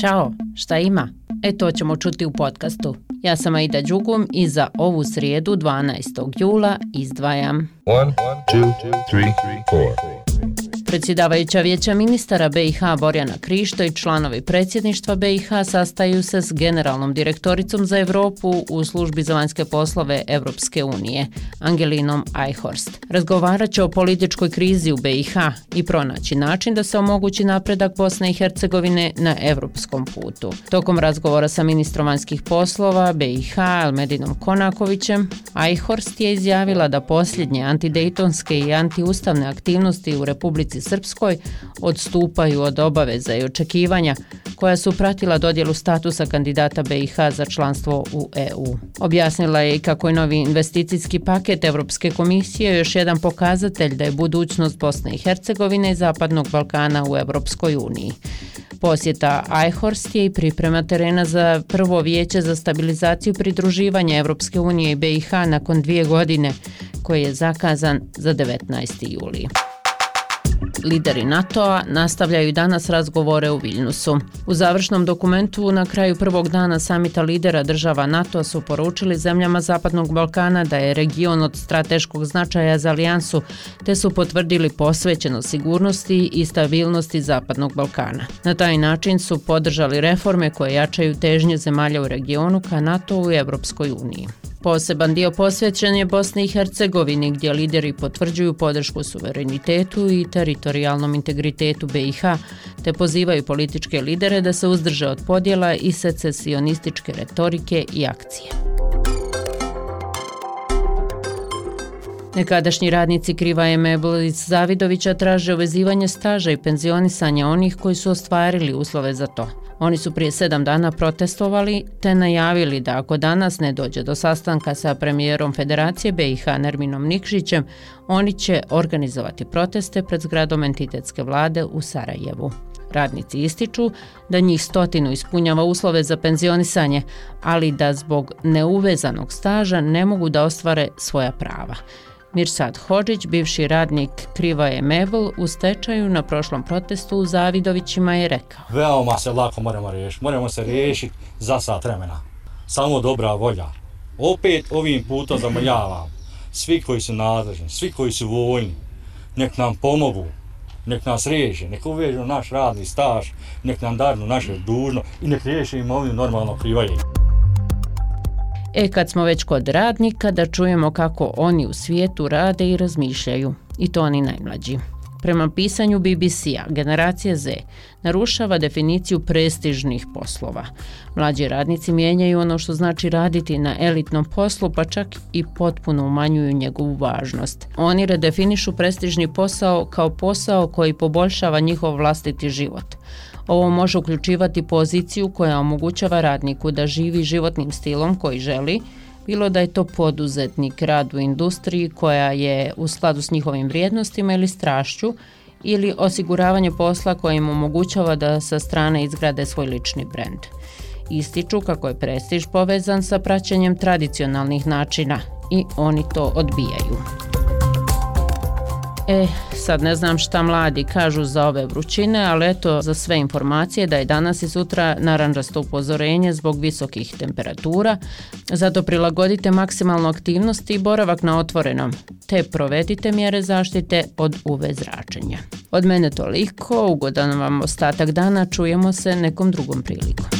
Ćao, šta ima? E to ćemo čuti u podcastu. Ja sam Aida Đugum i za ovu srijedu 12. jula izdvajam. 1, 2, 3, 4. Predsjedavajuća vijeća ministara BiH Borjana Krišto i članovi predsjedništva BiH sastaju se s generalnom direktoricom za Evropu u službi za vanjske poslove Evropske unije, Angelinom Eichhorst. Razgovarat će o političkoj krizi u BiH i pronaći način da se omogući napredak Bosne i Hercegovine na evropskom putu. Tokom razgovora sa ministrom vanjskih poslova BiH Almedinom Konakovićem, Eichhorst je izjavila da posljednje antidejtonske i antiustavne aktivnosti u Republici Republici Srpskoj odstupaju od obaveza i očekivanja koja su pratila dodjelu statusa kandidata BiH za članstvo u EU. Objasnila je i kako je novi investicijski paket Evropske komisije još jedan pokazatelj da je budućnost Bosne i Hercegovine i Zapadnog Balkana u Evropskoj uniji. Posjeta Eichhorst je i priprema terena za prvo vijeće za stabilizaciju pridruživanja Evropske unije i BiH nakon dvije godine koji je zakazan za 19. julija. Lideri NATO-a nastavljaju danas razgovore u Viljnusu. U završnom dokumentu na kraju prvog dana samita lidera država NATO su poručili zemljama Zapadnog Balkana da je region od strateškog značaja za alijansu, te su potvrdili posvećeno sigurnosti i stabilnosti Zapadnog Balkana. Na taj način su podržali reforme koje jačaju težnje zemalja u regionu ka NATO-u i Evropskoj uniji. Poseban dio posvećen je Bosni i Hercegovini gdje lideri potvrđuju podršku suverenitetu i teritorijalnom integritetu BiH te pozivaju političke lidere da se uzdrže od podjela i secesionističke retorike i akcije. Nekadašnji radnici Kriva Mebel iz Zavidovića traže uvezivanje staža i penzionisanja onih koji su ostvarili uslove za to. Oni su prije sedam dana protestovali te najavili da ako danas ne dođe do sastanka sa premijerom Federacije BiH Nerminom Nikšićem, oni će organizovati proteste pred zgradom entitetske vlade u Sarajevu. Radnici ističu da njih stotinu ispunjava uslove za penzionisanje, ali da zbog neuvezanog staža ne mogu da ostvare svoja prava. Mirsad Hođić, bivši radnik Kriva je Mebel, u stečaju na prošlom protestu u Zavidovićima je rekao. Veoma se lako moramo riješiti. Moramo se riješiti za sat vremena. Samo dobra volja. Opet ovim putom zamoljavam svi koji su nadležni, svi koji su voljni, nek nam pomogu, nek nas riješe, nek uvežu naš radni staž, nek nam darnu naše dužno i nek riješe imovinu normalno privajenje. E kad smo već kod radnika, da čujemo kako oni u svijetu rade i razmišljaju. I to oni najmlađi. Prema pisanju BBC-a, generacija Z narušava definiciju prestižnih poslova. Mlađi radnici mijenjaju ono što znači raditi na elitnom poslu, pa čak i potpuno umanjuju njegovu važnost. Oni redefinišu prestižni posao kao posao koji poboljšava njihov vlastiti život. Ovo može uključivati poziciju koja omogućava radniku da živi životnim stilom koji želi, bilo da je to poduzetnik, rad u industriji koja je u skladu s njihovim vrijednostima ili strašću, ili osiguravanje posla koje im omogućava da sa strane izgrade svoj lični brend. Ističu kako je prestiž povezan sa praćenjem tradicionalnih načina i oni to odbijaju. E, sad ne znam šta mladi kažu za ove vrućine, ali eto za sve informacije da je danas i sutra naranđasto upozorenje zbog visokih temperatura. Zato prilagodite maksimalnu aktivnost i boravak na otvorenom, te provedite mjere zaštite od UV zračenja. Od mene toliko, ugodan vam ostatak dana, čujemo se nekom drugom prilikom.